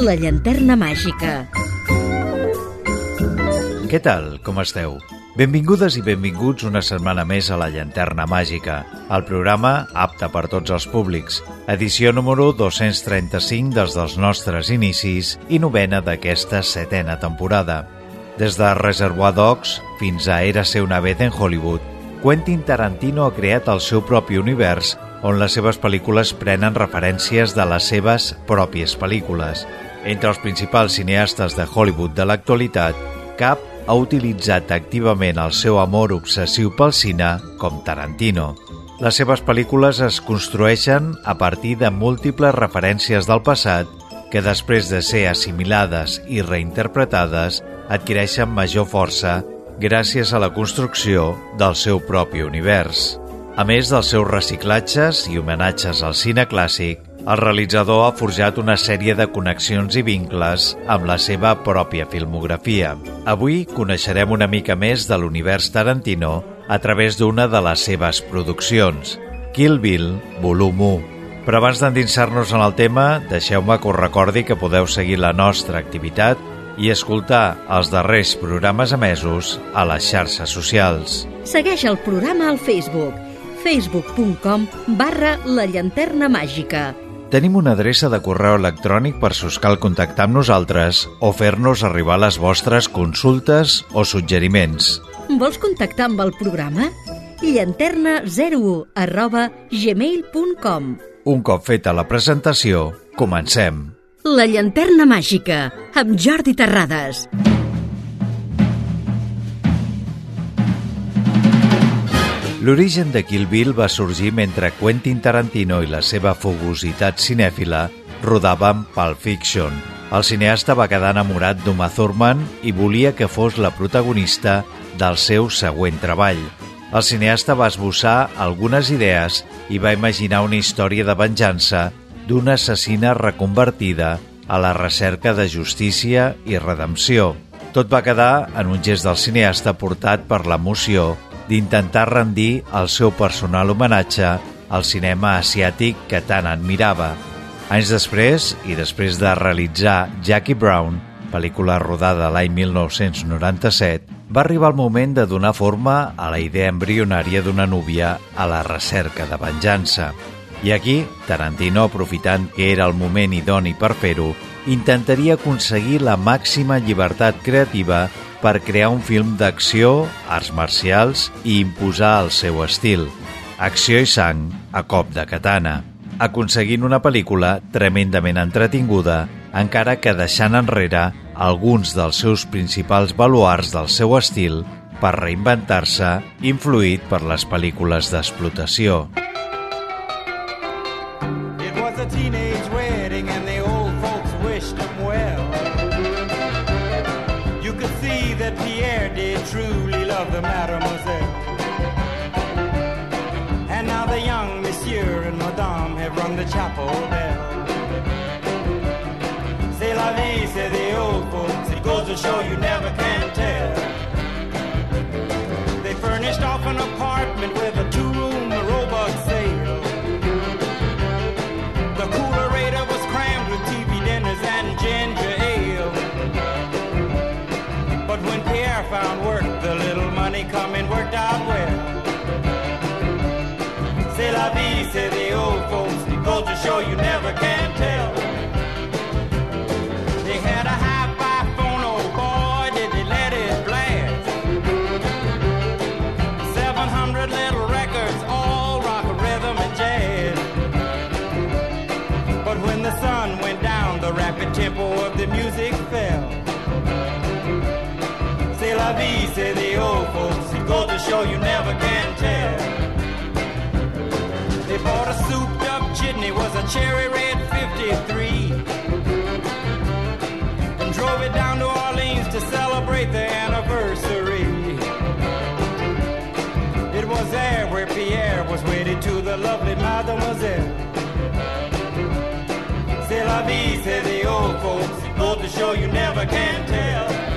La llanterna màgica. Què tal? Com esteu? Benvingudes i benvinguts una setmana més a La Llanterna Màgica, el programa apte per tots els públics, edició número 235 des dels nostres inicis i novena d'aquesta setena temporada. Des de Reservoir Dogs fins a Érase una vez en Hollywood, Quentin Tarantino ha creat el seu propi univers on les seves pel·lícules prenen referències de les seves pròpies pel·lícules. Entre els principals cineastes de Hollywood de l'actualitat, cap ha utilitzat activament el seu amor obsessiu pel cine com Tarantino. Les seves pel·lícules es construeixen a partir de múltiples referències del passat que després de ser assimilades i reinterpretades adquireixen major força gràcies a la construcció del seu propi univers. A més dels seus reciclatges i homenatges al cine clàssic, el realitzador ha forjat una sèrie de connexions i vincles amb la seva pròpia filmografia. Avui coneixerem una mica més de l'univers Tarantino a través d'una de les seves produccions, Kill Bill, volum 1. Però abans d'endinsar-nos en el tema, deixeu-me que us recordi que podeu seguir la nostra activitat i escoltar els darrers programes emesos a les xarxes socials. Segueix el programa al Facebook facebook.com barra la llanterna màgica. Tenim una adreça de correu electrònic per si us cal contactar amb nosaltres o fer-nos arribar les vostres consultes o suggeriments. Vols contactar amb el programa? llanterna01 arroba gmail.com Un cop feta la presentació, comencem. La llanterna màgica, amb Jordi Terrades. L'origen de Kill Bill va sorgir mentre Quentin Tarantino i la seva fogositat cinèfila rodaven Pulp Fiction. El cineasta va quedar enamorat d'Uma Thurman i volia que fos la protagonista del seu següent treball. El cineasta va esbossar algunes idees i va imaginar una història de venjança d'una assassina reconvertida a la recerca de justícia i redempció. Tot va quedar en un gest del cineasta portat per l'emoció d'intentar rendir el seu personal homenatge al cinema asiàtic que tant admirava. Anys després, i després de realitzar Jackie Brown, pel·lícula rodada l'any 1997, va arribar el moment de donar forma a la idea embrionària d'una núvia a la recerca de venjança. I aquí, Tarantino, aprofitant que era el moment idoni per fer-ho, intentaria aconseguir la màxima llibertat creativa per crear un film d'acció, arts marcials i imposar el seu estil. Acció i sang a cop de katana, aconseguint una pel·lícula tremendament entretinguda, encara que deixant enrere alguns dels seus principals baluars del seu estil per reinventar-se, influït per les pel·lícules d'explotació. It was a teenage wedding and the old folks wished him well. That Pierre did truly love the mademoiselle. And now the young monsieur and madame have rung the chapel bell. C'est la vie, say the old folks. It goes to show you never can tell. They furnished off an apartment with a two-room found work, the little money coming worked out well. C'est la vie, say the old folks. Goes to show you never can tell. Vie, say the old folks. It goes to show you never can tell. They bought a souped up jitney, was a cherry red 53. And drove it down to Orleans to celebrate the anniversary. It was there where Pierre was wedded to the lovely mademoiselle. C'est la vie, say the old folks. It goes to show you never can tell.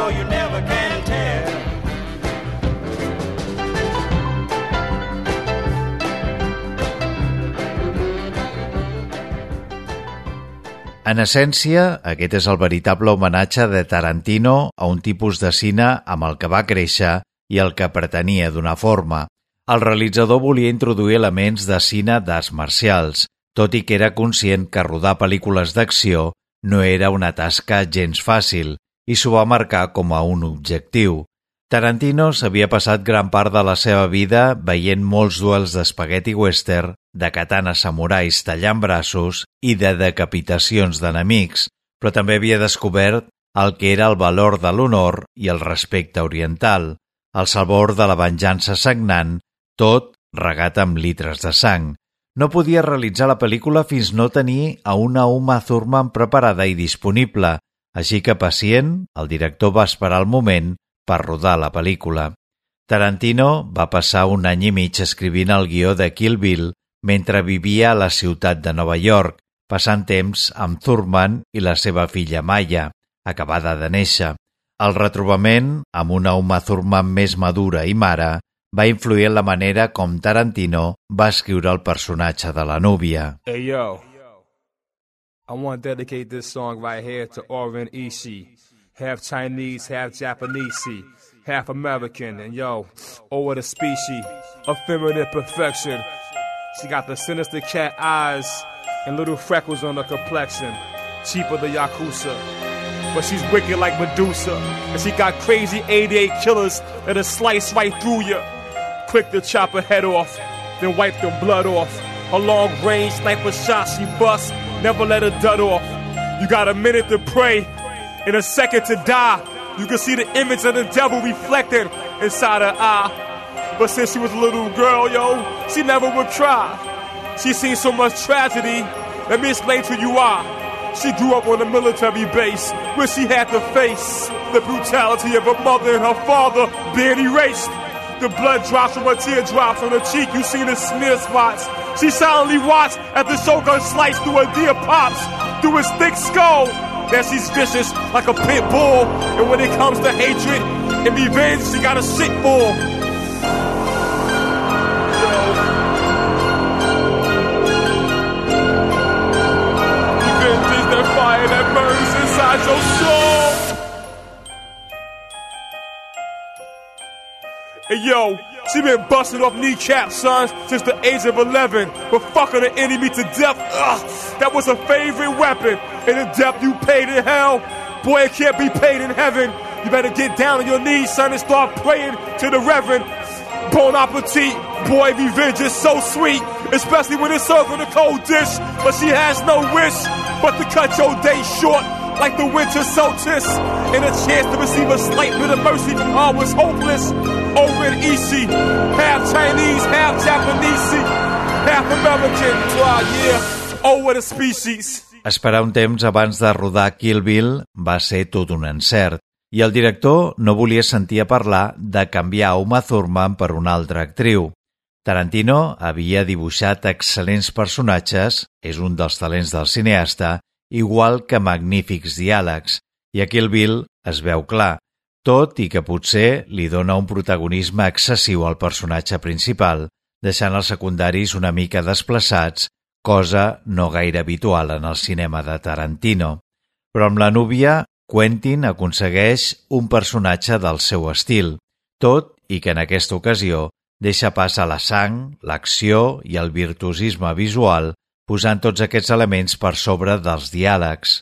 Show you never can tell. En essència, aquest és el veritable homenatge de Tarantino a un tipus de cine amb el que va créixer i el que pretenia donar forma. El realitzador volia introduir elements de cine d'arts marcials, tot i que era conscient que rodar pel·lícules d'acció no era una tasca gens fàcil i s'ho va marcar com a un objectiu. Tarantino s'havia passat gran part de la seva vida veient molts duels d'espagueti western, de katana samurais tallant braços i de decapitacions d'enemics, però també havia descobert el que era el valor de l'honor i el respecte oriental, el sabor de la venjança sagnant, tot regat amb litres de sang. No podia realitzar la pel·lícula fins no tenir a una Uma Thurman preparada i disponible, així que pacient, el director va esperar el moment per rodar la pel·lícula. Tarantino va passar un any i mig escrivint el guió de Kill Bill mentre vivia a la ciutat de Nova York, passant temps amb Thurman i la seva filla Maya, acabada de néixer. El retrobament, amb una Uma Thurman més madura i mare, va influir en la manera com Tarantino va escriure el personatge de la núvia. Hey yo, I want to dedicate this song right here to Oren Ishii. half Chinese, half Japanese, half American, and yo, over the species of feminine perfection. She got the sinister cat eyes and little freckles on her complexion, cheaper the Yakuza. But she's wicked like Medusa, and she got crazy 88 killers that'll slice right through you. Quick to chop her head off, then wipe the blood off. A long range sniper shot she busts, never let her dud off. You got a minute to pray in a second to die. You can see the image of the devil reflected inside her eye. But since she was a little girl, yo, she never would try. She seen so much tragedy. Let me explain to you why. She grew up on a military base where she had to face the brutality of her mother and her father being erased. The blood drops from her teardrops on her cheek. You see the smear spots. She silently watched as the shotgun sliced through her dear pops, through his thick skull. That she's vicious like a pit bull. And when it comes to hatred and revenge, she got a sick bull. Revenge is the fire that burns inside your soul. Hey yo, she been busting off kneecaps, son, since the age of 11. But fucking the enemy to death, ugh, that was her favorite weapon. And the debt you paid in hell, boy, it can't be paid in heaven. You better get down on your knees, son, and start praying to the Reverend. Bon appetit, boy, revenge is so sweet, especially when it's served in a cold dish. But she has no wish but to cut your day short like the winter solstice. And a chance to receive a slight bit of mercy from all was hopeless. Over in Ishi, half Chinese, half Japanese, half American. Wow, yeah, over the species. Esperar un temps abans de rodar Kill Bill va ser tot un encert i el director no volia sentir a parlar de canviar Uma Thurman per una altra actriu. Tarantino havia dibuixat excel·lents personatges, és un dels talents del cineasta, igual que magnífics diàlegs, i a Kill Bill es veu clar, tot i que potser li dona un protagonisme excessiu al personatge principal, deixant els secundaris una mica desplaçats, cosa no gaire habitual en el cinema de Tarantino. Però amb la núvia, Quentin aconsegueix un personatge del seu estil, tot i que en aquesta ocasió deixa pas a la sang, l'acció i el virtuosisme visual, posant tots aquests elements per sobre dels diàlegs.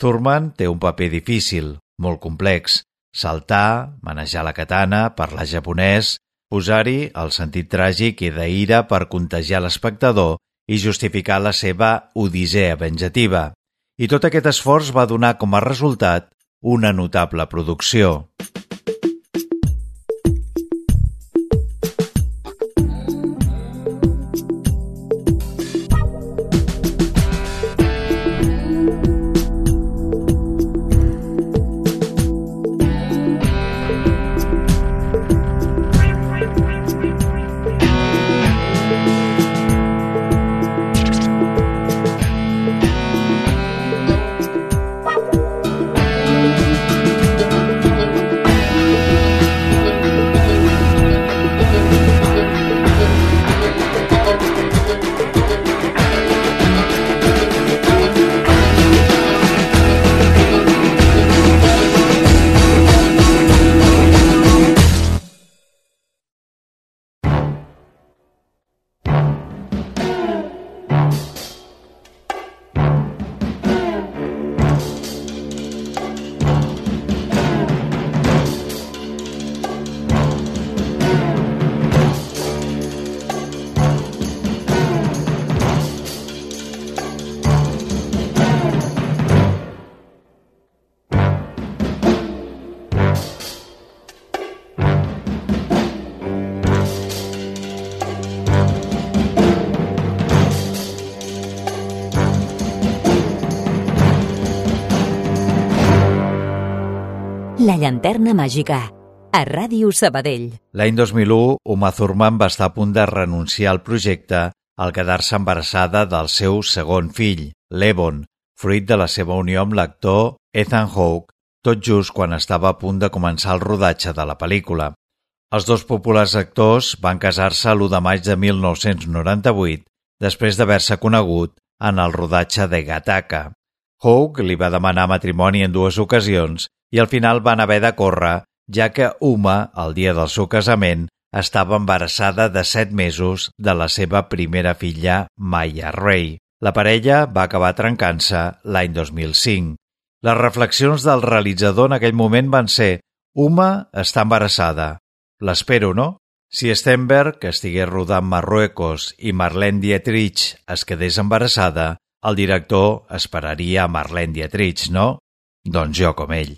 Thurman té un paper difícil, molt complex, saltar, manejar la katana, parlar japonès, posar-hi el sentit tràgic i d'ira per contagiar l'espectador i justificar la seva odissea venjativa. I tot aquest esforç va donar com a resultat una notable producció. La llanterna màgica, a Ràdio Sabadell. L'any 2001, Uma Thurman va estar a punt de renunciar al projecte al quedar-se embarassada del seu segon fill, l'Evon, fruit de la seva unió amb l'actor Ethan Hawke, tot just quan estava a punt de començar el rodatge de la pel·lícula. Els dos populars actors van casar-se l'1 de maig de 1998, després d'haver-se conegut en el rodatge de Gattaca. Hawke li va demanar matrimoni en dues ocasions i al final van haver de córrer, ja que Uma, el dia del seu casament, estava embarassada de set mesos de la seva primera filla, Maya Ray. La parella va acabar trencant-se l'any 2005. Les reflexions del realitzador en aquell moment van ser Uma està embarassada. L'espero, no? Si Stenberg, que estigués rodant Marruecos, i Marlene Dietrich es quedés embarassada, el director esperaria Marlene Dietrich, no? Doncs jo com ell.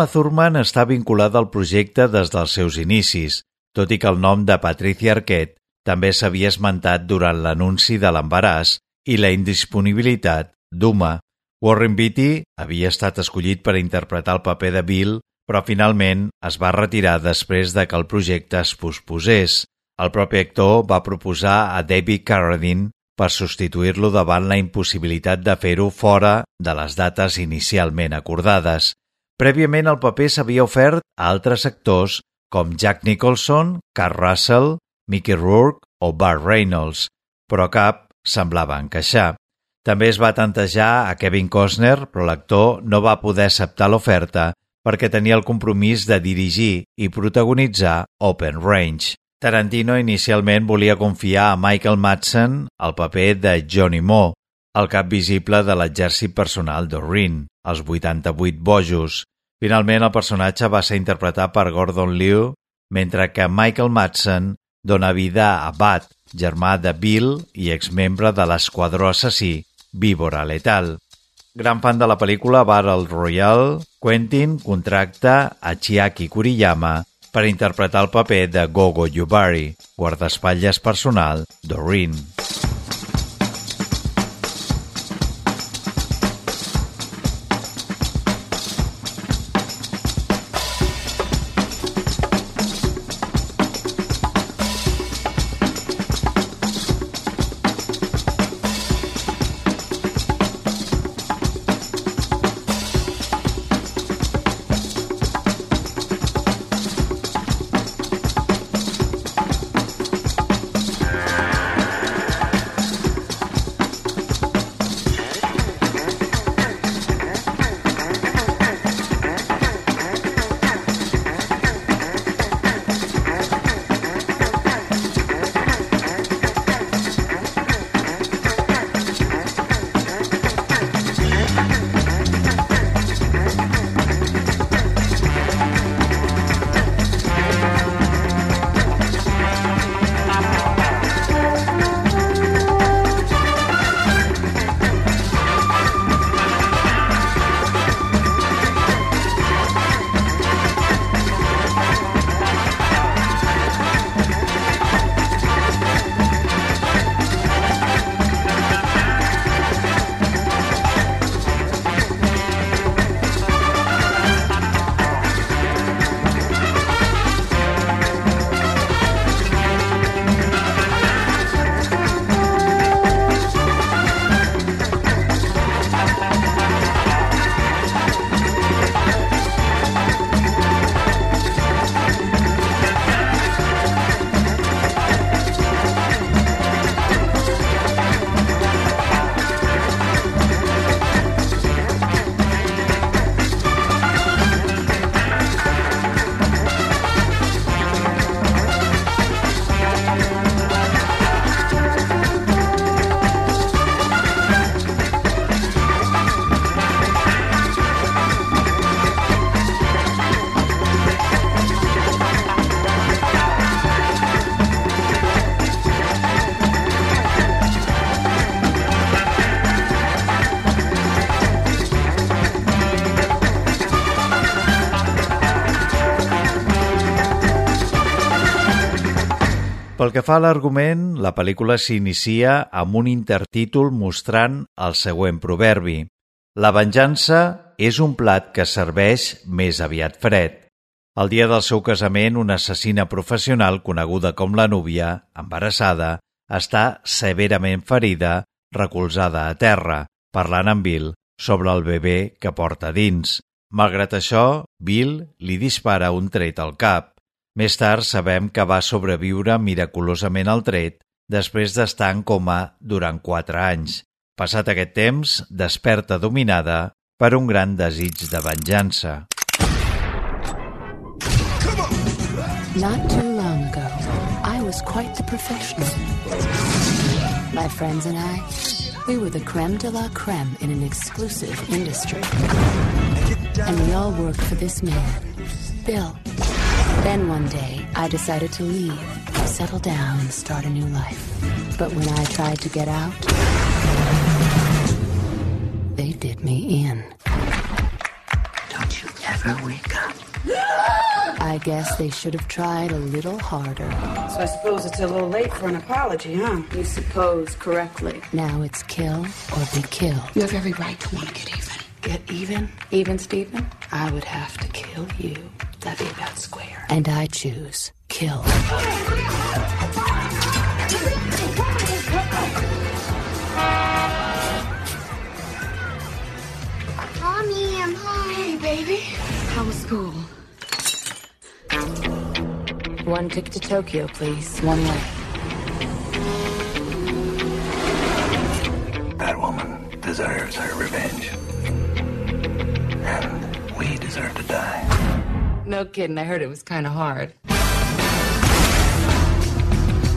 Uma Thurman està vinculada al projecte des dels seus inicis, tot i que el nom de Patricia Arquette també s'havia esmentat durant l'anunci de l'embaràs i la indisponibilitat d'Uma. Warren Beatty havia estat escollit per interpretar el paper de Bill, però finalment es va retirar després de que el projecte es posposés. El propi actor va proposar a David Carradine per substituir-lo davant la impossibilitat de fer-ho fora de les dates inicialment acordades. Prèviament el paper s'havia ofert a altres actors com Jack Nicholson, Carl Russell, Mickey Rourke o Burt Reynolds, però cap semblava encaixar. També es va tantejar a Kevin Costner, però l'actor no va poder acceptar l'oferta perquè tenia el compromís de dirigir i protagonitzar Open Range. Tarantino inicialment volia confiar a Michael Madsen el paper de Johnny Moe, el cap visible de l'exèrcit personal d'Orin, els 88 bojos, Finalment, el personatge va ser interpretat per Gordon Liu, mentre que Michael Madsen dona vida a Bat, germà de Bill i exmembre de l'esquadró assassí Víbora Letal. Gran fan de la pel·lícula Battle Royale, Quentin contracta a Chiaki Kuriyama per interpretar el paper de Gogo Yubari, guardaespatlles personal d'Orin. Pel que fa a l'argument, la pel·lícula s'inicia amb un intertítol mostrant el següent proverbi. La venjança és un plat que serveix més aviat fred. El dia del seu casament, una assassina professional coneguda com la núvia, embarassada, està severament ferida, recolzada a terra, parlant amb Bill sobre el bebè que porta dins. Malgrat això, Bill li dispara un tret al cap. Més tard sabem que va sobreviure miraculosament al tret després d'estar en coma durant quatre anys. Passat aquest temps, desperta dominada per un gran desig de venjança. Not too long ago, I was quite the professional. My friends and I, we were the creme de la creme in an exclusive industry. And we all worked for this man, Bill. Then one day, I decided to leave, settle down, and start a new life. But when I tried to get out, they did me in. Don't you ever wake up. I guess they should have tried a little harder. So I suppose it's a little late for an apology, huh? You suppose correctly. Now it's kill or be killed. You have every right to want to get even. Get even? Even, Stephen? I would have to kill you. That'd be about square. And I choose kill. Mommy, I'm home. Hey, baby. How was school? One ticket to Tokyo, please. One way. That woman deserves her No kidding, I heard it was kind of hard.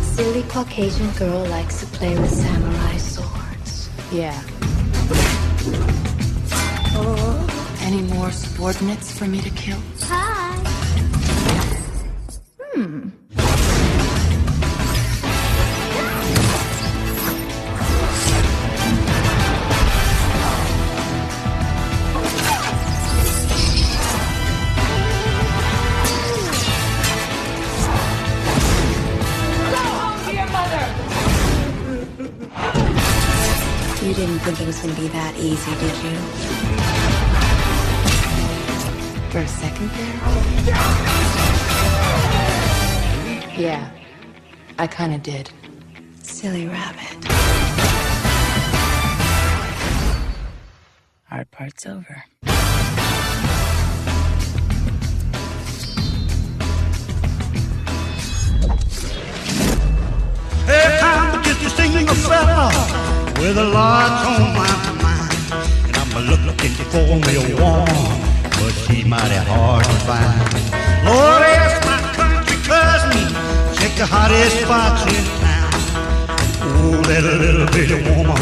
Silly Caucasian girl likes to play with samurai swords. Yeah. Any more subordinates for me to kill? Hi. Going be that easy, did you? For a second there? Yeah. I kind of did. Silly rabbit. Hard part's over. Every time get to sing a fella with a lot on my mind. And I'm a looking for me a woman, but she's mighty hard to find. Lord, ask my country cousin, check the hottest spots in town. Oh, that little bitty woman,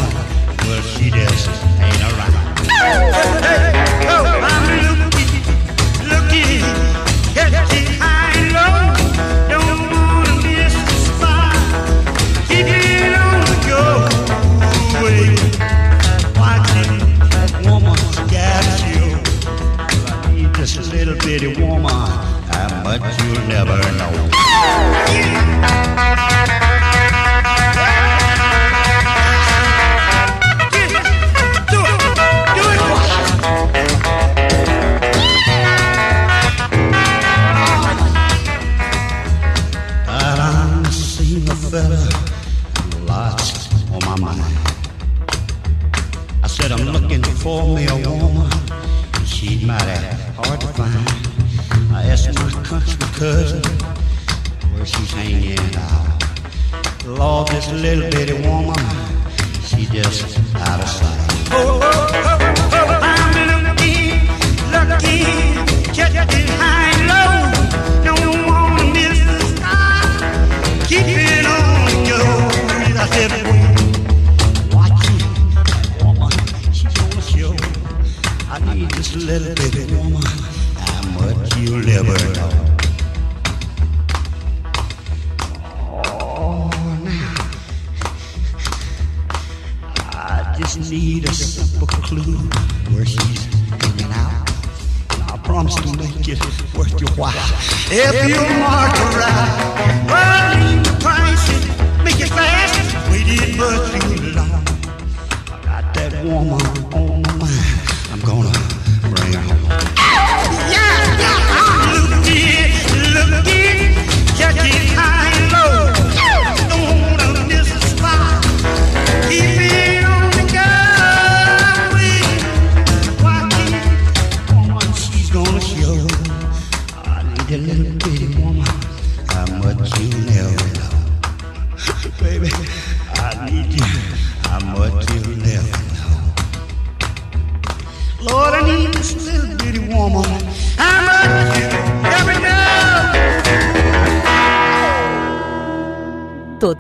well, she just ain't around. Hey, oh,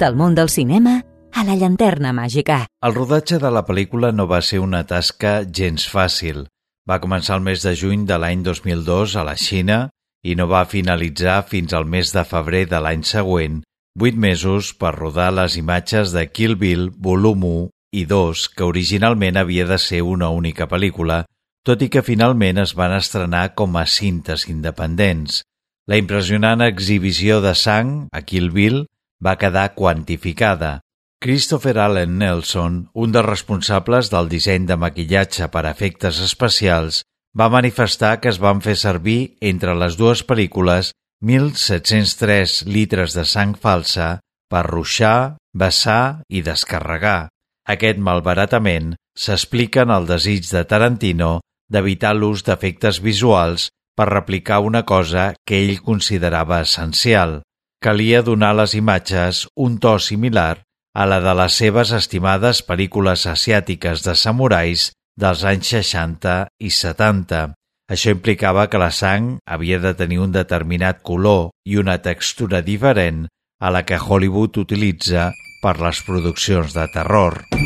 Tot el món del cinema a la llanterna màgica. El rodatge de la pel·lícula no va ser una tasca gens fàcil. Va començar el mes de juny de l'any 2002 a la Xina i no va finalitzar fins al mes de febrer de l'any següent, vuit mesos per rodar les imatges de Kill Bill volum 1 i 2, que originalment havia de ser una única pel·lícula, tot i que finalment es van estrenar com a cintes independents. La impressionant exhibició de sang a Kill Bill va quedar quantificada. Christopher Allen Nelson, un dels responsables del disseny de maquillatge per a efectes especials, va manifestar que es van fer servir entre les dues pel·lícules 1.703 litres de sang falsa per ruixar, vessar i descarregar. Aquest malbaratament s'explica en el desig de Tarantino d'evitar l'ús d'efectes visuals per replicar una cosa que ell considerava essencial. Calia donar a les imatges un to similar a la de les seves estimades pel·lícules asiàtiques de samurais dels anys 60 i 70. Això implicava que la sang havia de tenir un determinat color i una textura diferent a la que Hollywood utilitza per les produccions de terror.「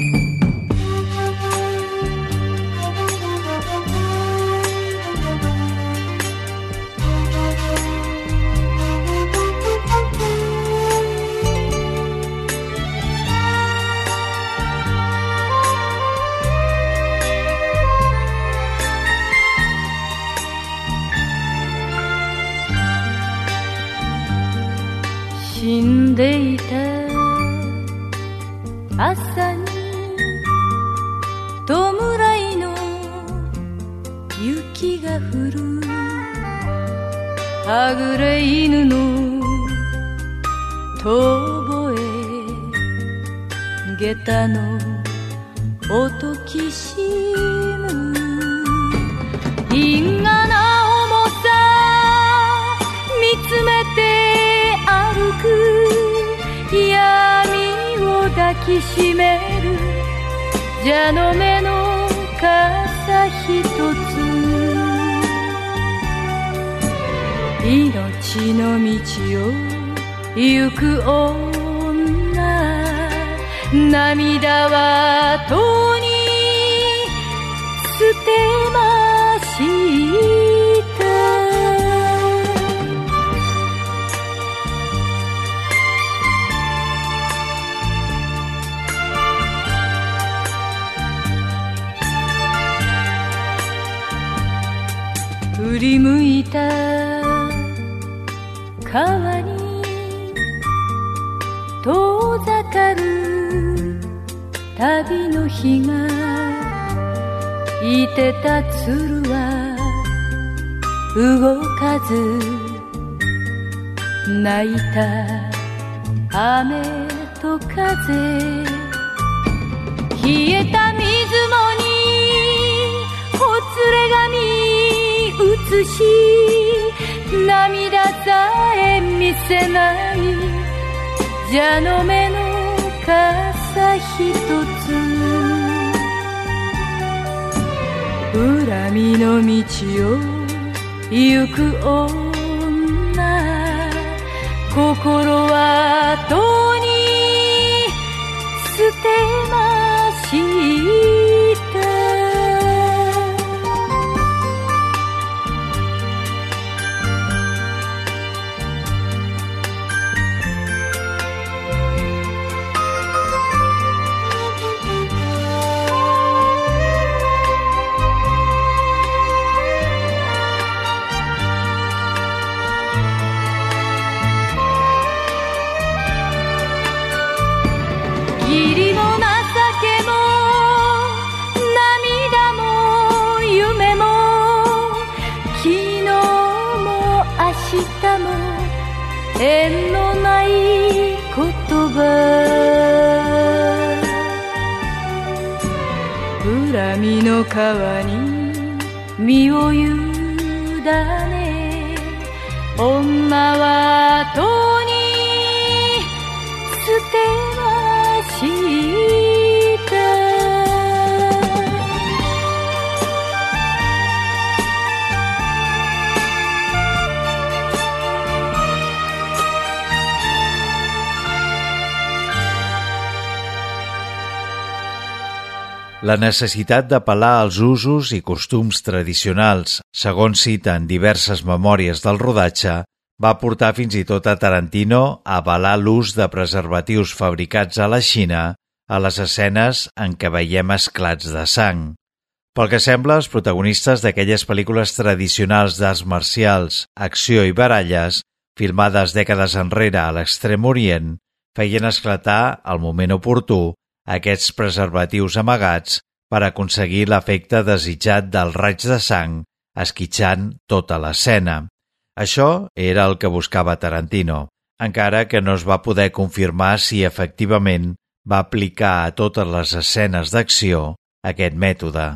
んでいた。朝に弔いの雪が降る」「はぐれ犬の遠吠え。下駄の音きしむ」「因果な重さ見つめて歩く。抱きしめる。蛇の目の傘ひとつ。命の道を行く女。涙はとに捨てました振り向いた。川に遠ざかる旅の日がいてた鶴は動かず泣いた雨と風。冷えた髪映し涙さえ見せない。蛇の目の傘ひとつ。恨みの道を行く女。心はとに捨てましたの川に身を委ね女はとに捨て La necessitat d'apel·lar als usos i costums tradicionals, segons cita en diverses memòries del rodatge, va portar fins i tot a Tarantino a avalar l'ús de preservatius fabricats a la Xina a les escenes en què veiem esclats de sang. Pel que sembla, els protagonistes d'aquelles pel·lícules tradicionals d'arts marcials, acció i baralles, filmades dècades enrere a l'Extrem Orient, feien esclatar, al moment oportú, aquests preservatius amagats per aconseguir l'efecte desitjat del raig de sang esquitxant tota l'escena. Això era el que buscava Tarantino, encara que no es va poder confirmar si efectivament va aplicar a totes les escenes d'acció aquest mètode.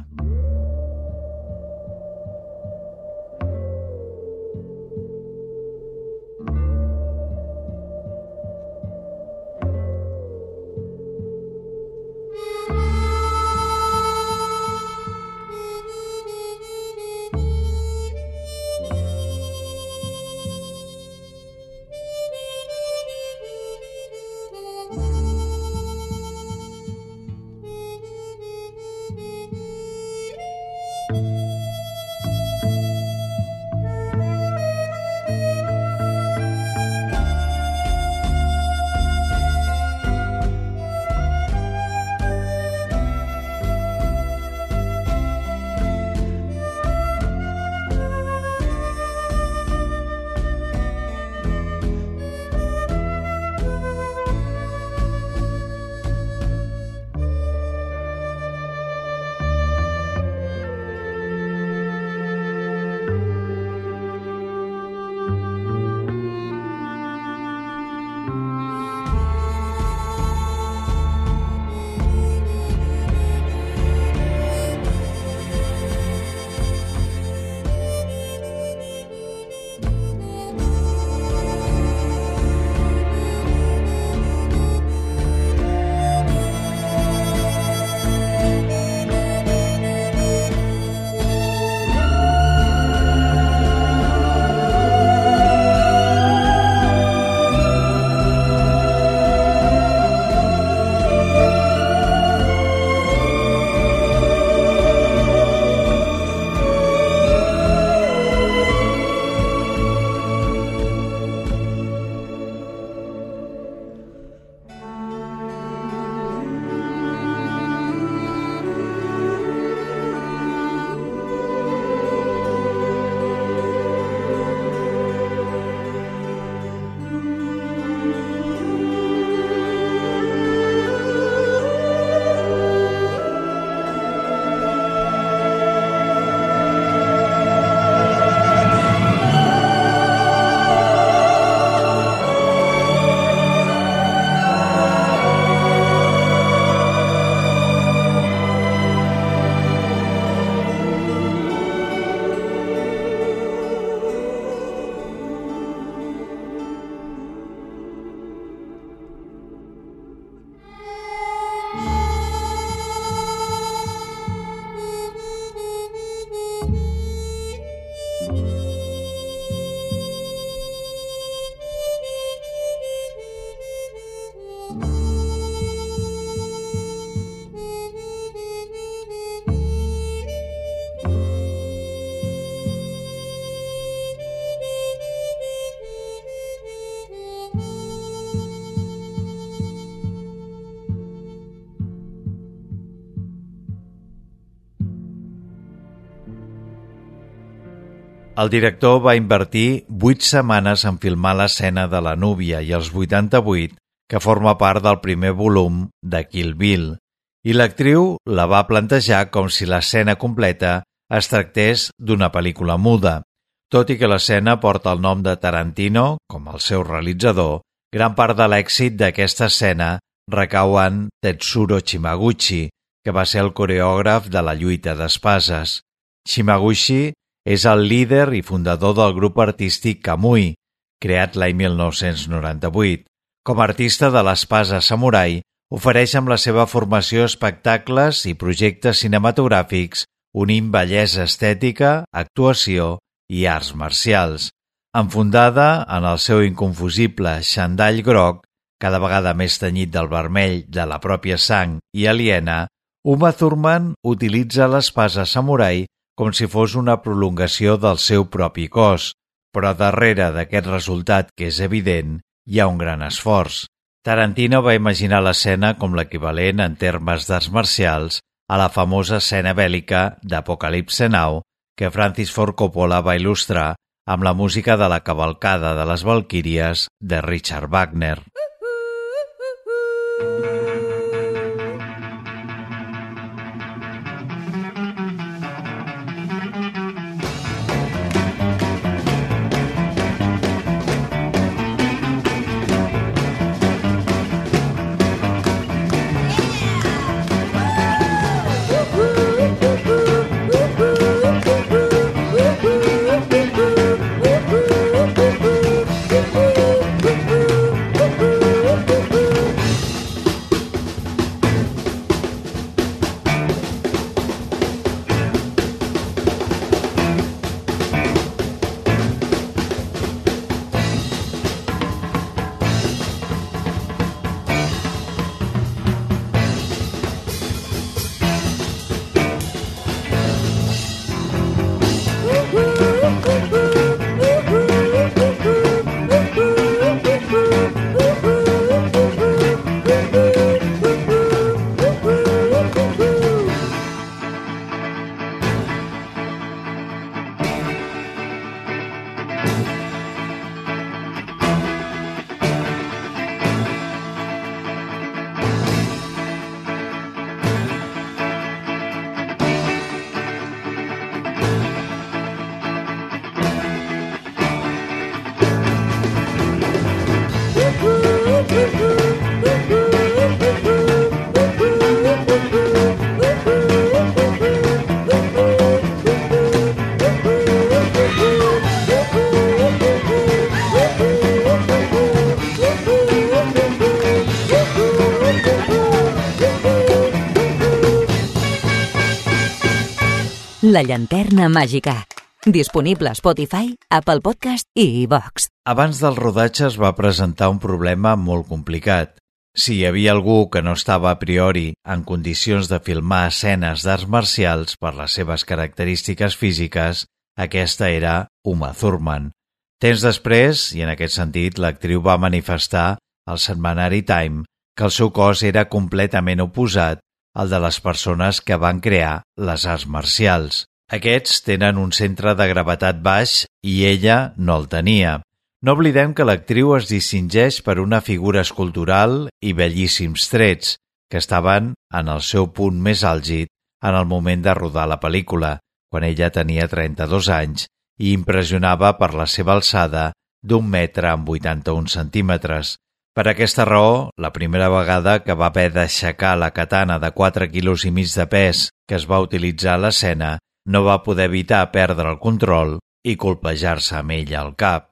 El director va invertir 8 setmanes en filmar l'escena de la núvia i els 88, que forma part del primer volum de Kill Bill, i l'actriu la va plantejar com si l'escena completa es tractés d'una pel·lícula muda, Tot i que l'escena porta el nom de Tarantino, com el seu realitzador, gran part de l'èxit d'aquesta escena recau en Tetsuro Chimaguchi, que va ser el coreògraf de la lluita d'espases. Chimaguchi és el líder i fundador del grup artístic Kamui, creat l'any 1998. Com a artista de l'espasa samurai, ofereix amb la seva formació espectacles i projectes cinematogràfics unint bellesa estètica, actuació i arts marcials. Enfundada en el seu inconfusible xandall groc, cada vegada més tenyit del vermell de la pròpia sang i aliena, Uma Thurman utilitza l'espasa samurai com si fos una prolongació del seu propi cos, però darrere d'aquest resultat que és evident hi ha un gran esforç. Tarantino va imaginar l'escena com l'equivalent en termes d'arts marcials a la famosa escena bèl·lica d'Apocalipse Now que Francis Ford Coppola va il·lustrar amb la música de la cavalcada de les Valquíries de Richard Wagner. La llanterna màgica. Disponible a Spotify, Apple Podcast i iVox. Abans del rodatge es va presentar un problema molt complicat. Si hi havia algú que no estava a priori en condicions de filmar escenes d'arts marcials per les seves característiques físiques, aquesta era Uma Thurman. Temps després, i en aquest sentit, l'actriu va manifestar al setmanari Time que el seu cos era completament oposat el de les persones que van crear les arts marcials. Aquests tenen un centre de gravetat baix i ella no el tenia. No oblidem que l'actriu es distingeix per una figura escultural i bellíssims trets, que estaven en el seu punt més àlgid en el moment de rodar la pel·lícula, quan ella tenia 32 anys i impressionava per la seva alçada d'un metre amb 81 centímetres, per aquesta raó, la primera vegada que va haver d'aixecar la katana de 4 quilos i mig de pes que es va utilitzar a l'escena, no va poder evitar perdre el control i colpejar-se amb ella al cap.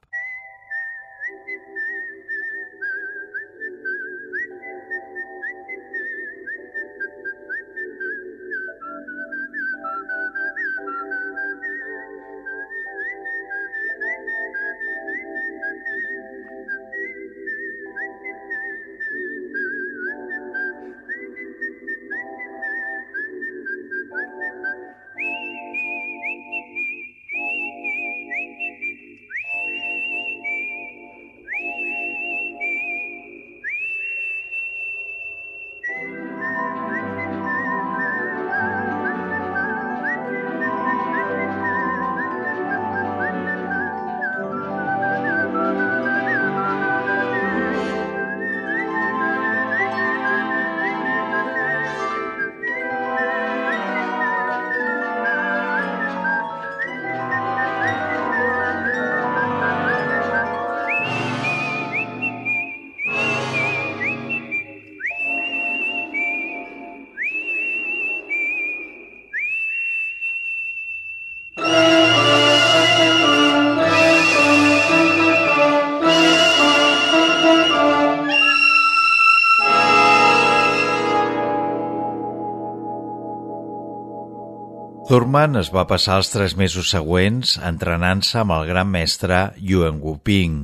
Thurman es va passar els tres mesos següents entrenant-se amb el gran mestre Yuen Wuping,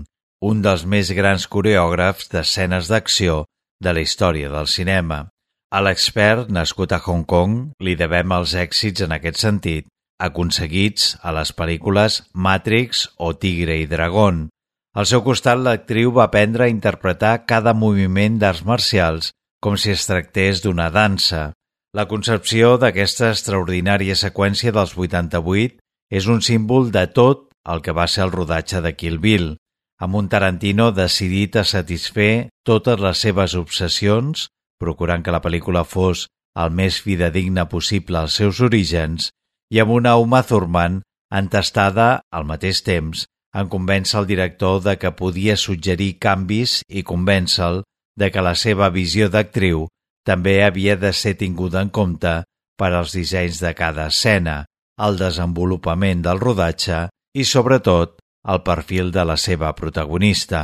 un dels més grans coreògrafs d'escenes d'acció de la història del cinema. A l'expert, nascut a Hong Kong, li devem els èxits en aquest sentit, aconseguits a les pel·lícules Matrix o Tigre i Dragón. Al seu costat, l'actriu va aprendre a interpretar cada moviment d'arts marcials com si es tractés d'una dansa. La concepció d'aquesta extraordinària seqüència dels 88 és un símbol de tot el que va ser el rodatge de Kill Bill, amb un Tarantino decidit a satisfer totes les seves obsessions, procurant que la pel·lícula fos el més fidedigna possible als seus orígens, i amb una Uma Thurman entestada, al mateix temps, en convèncer el director de que podia suggerir canvis i convèncer-lo de que la seva visió d'actriu també havia de ser tinguda en compte per als dissenys de cada escena, el desenvolupament del rodatge i, sobretot, el perfil de la seva protagonista.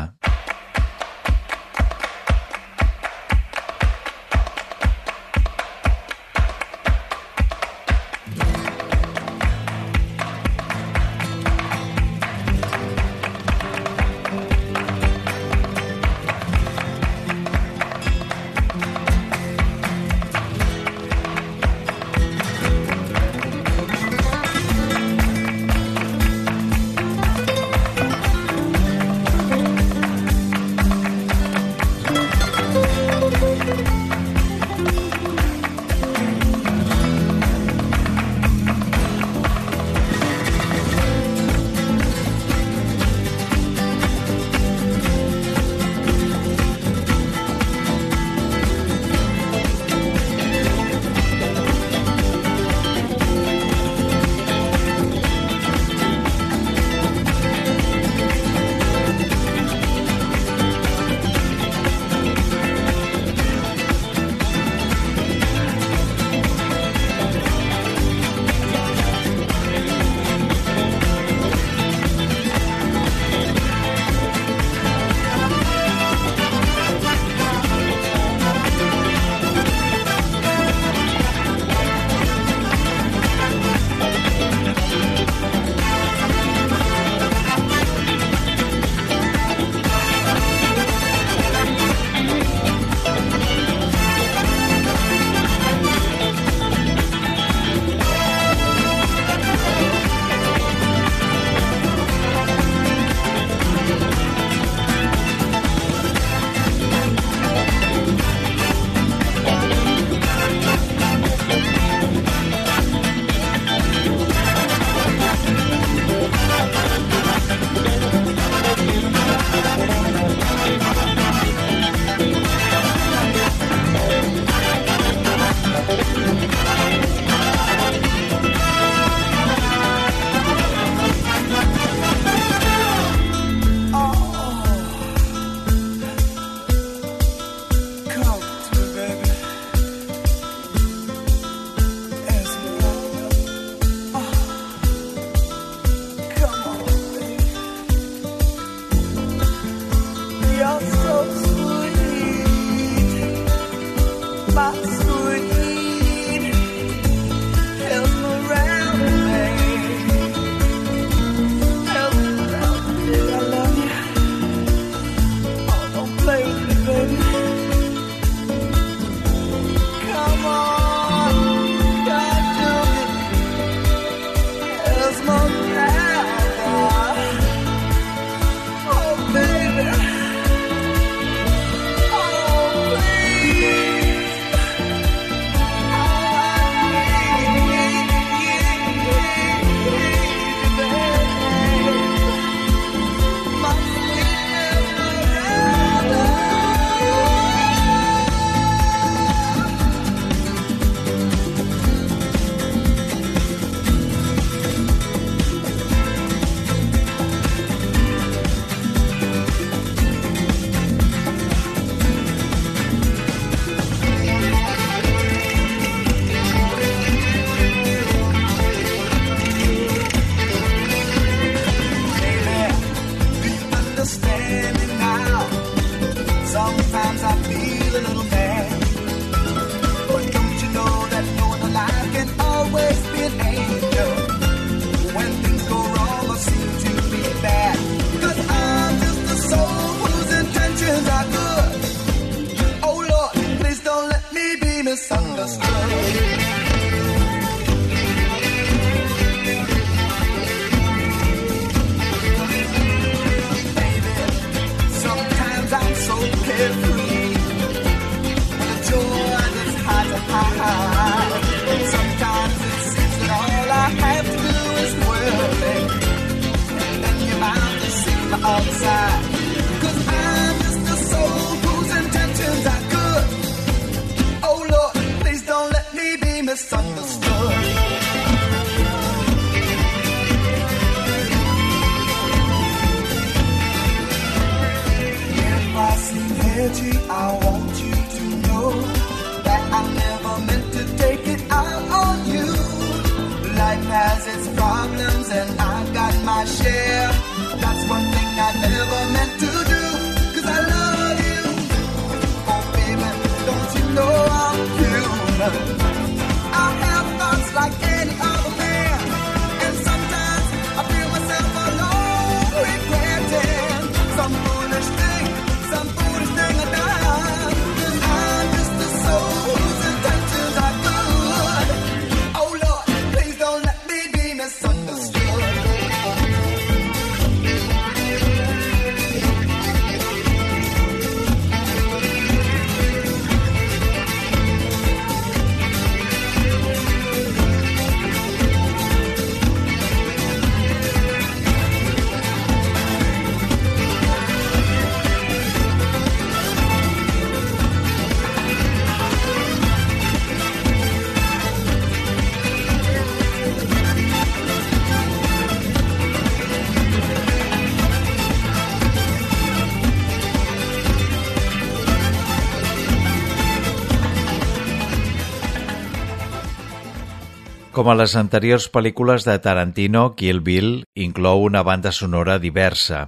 Com a les anteriors pel·lícules de Tarantino, Kill Bill inclou una banda sonora diversa.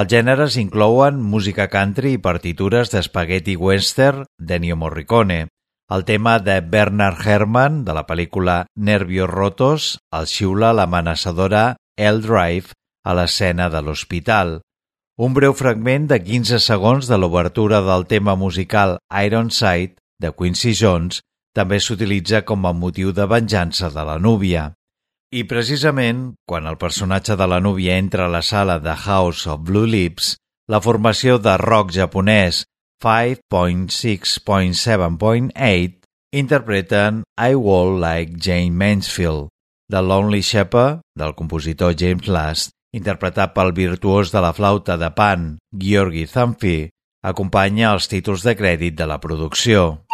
Els gèneres inclouen música country i partitures d'Spaghetti Western d'Ennio Morricone, el tema de Bernard Herrmann de la pel·lícula Nervios Rotos el xiula l'amenaçadora El Drive a l'escena de l'hospital. Un breu fragment de 15 segons de l'obertura del tema musical Ironside de Quincy Jones també s'utilitza com a motiu de venjança de la núvia. I precisament, quan el personatge de la núvia entra a la sala de House of Blue Lips, la formació de rock japonès 5.6.7.8 interpreten I Walk Like Jane Mansfield, de Lonely Shepherd, del compositor James Last, interpretat pel virtuós de la flauta de pan Georgi Zamfi, acompanya els títols de crèdit de la producció.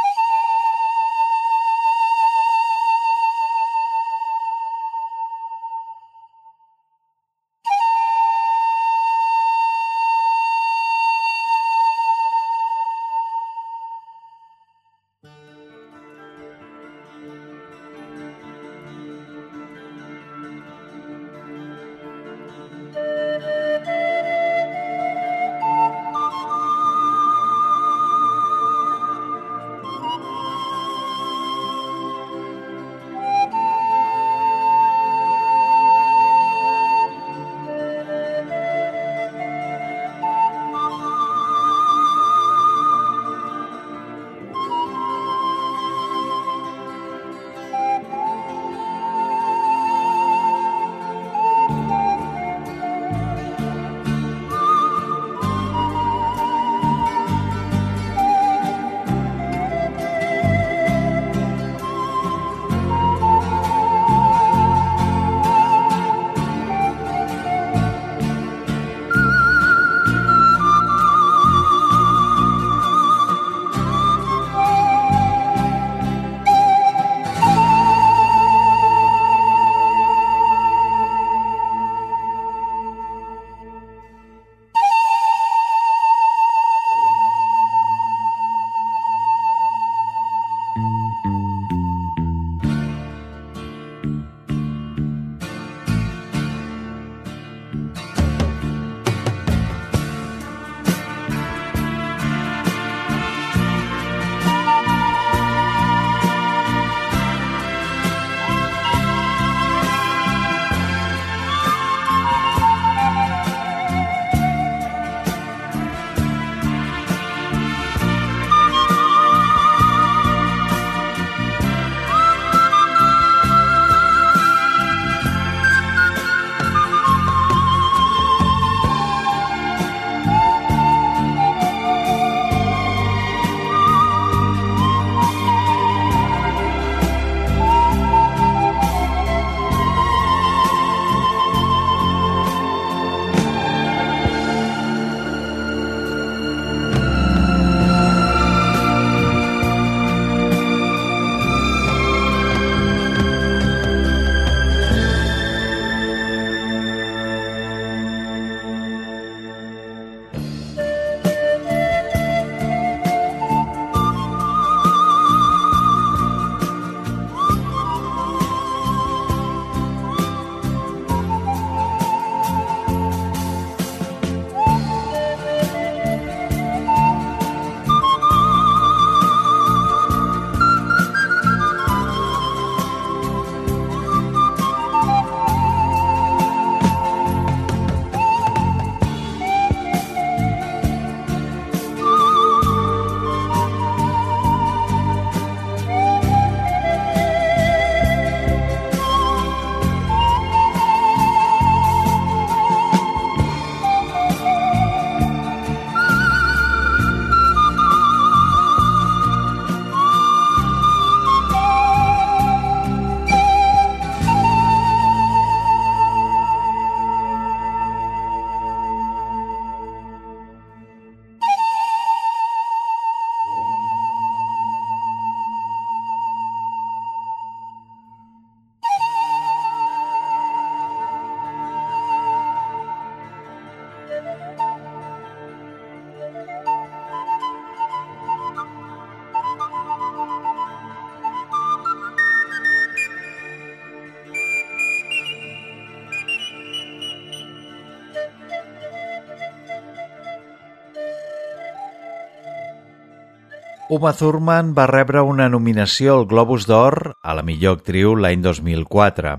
Uma Thurman va rebre una nominació al Globus d'Or a la millor actriu l'any 2004.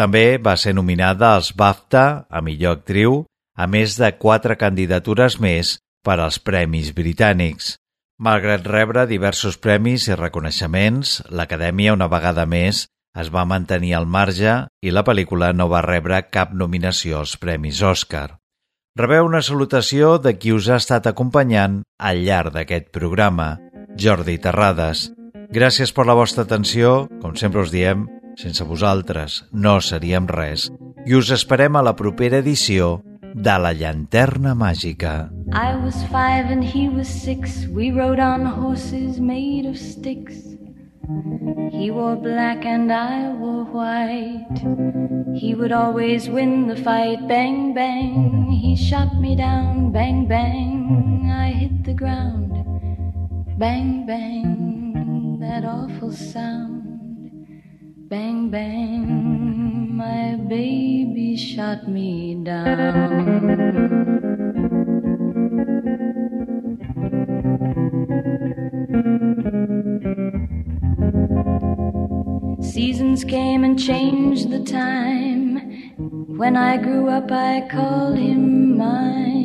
També va ser nominada als BAFTA a millor actriu, a més de quatre candidatures més per als Premis Britànics. Malgrat rebre diversos premis i reconeixements, l'Acadèmia una vegada més es va mantenir al marge i la pel·lícula no va rebre cap nominació als Premis Òscar. Rebeu una salutació de qui us ha estat acompanyant al llarg d'aquest programa, Jordi Terrades. Gràcies per la vostra atenció. Com sempre us diem, sense vosaltres no seríem res. I us esperem a la propera edició de La Llanterna Màgica. I was five and he was six. We rode on horses made of sticks. He wore black and I wore white. He would always win the fight. Bang, bang. He shot me down. Bang, bang. I hit the ground. Bang, bang. That awful sound. Bang, bang. My baby shot me down. Seasons came and changed the time. When I grew up, I called him mine.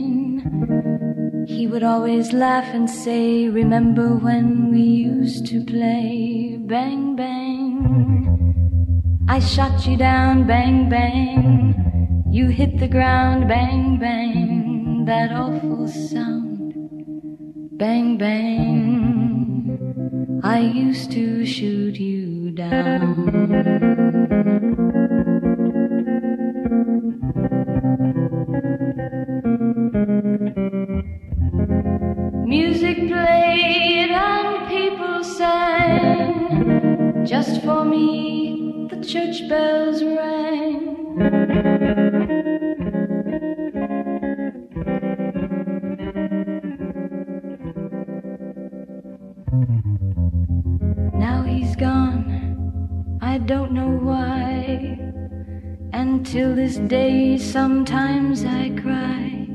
He would always laugh and say, Remember when we used to play? Bang, bang. I shot you down, bang, bang. You hit the ground, bang, bang. That awful sound, bang, bang. I used to shoot you down. Sang just for me the church bells rang. Now he's gone, I don't know why. And till this day, sometimes I cry.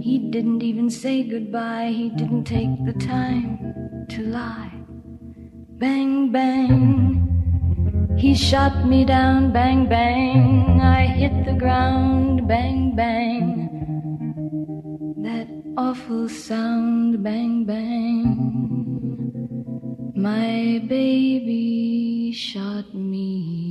He didn't even say goodbye, he didn't take the time to lie. Bang, bang. He shot me down, bang, bang. I hit the ground, bang, bang. That awful sound, bang, bang. My baby shot me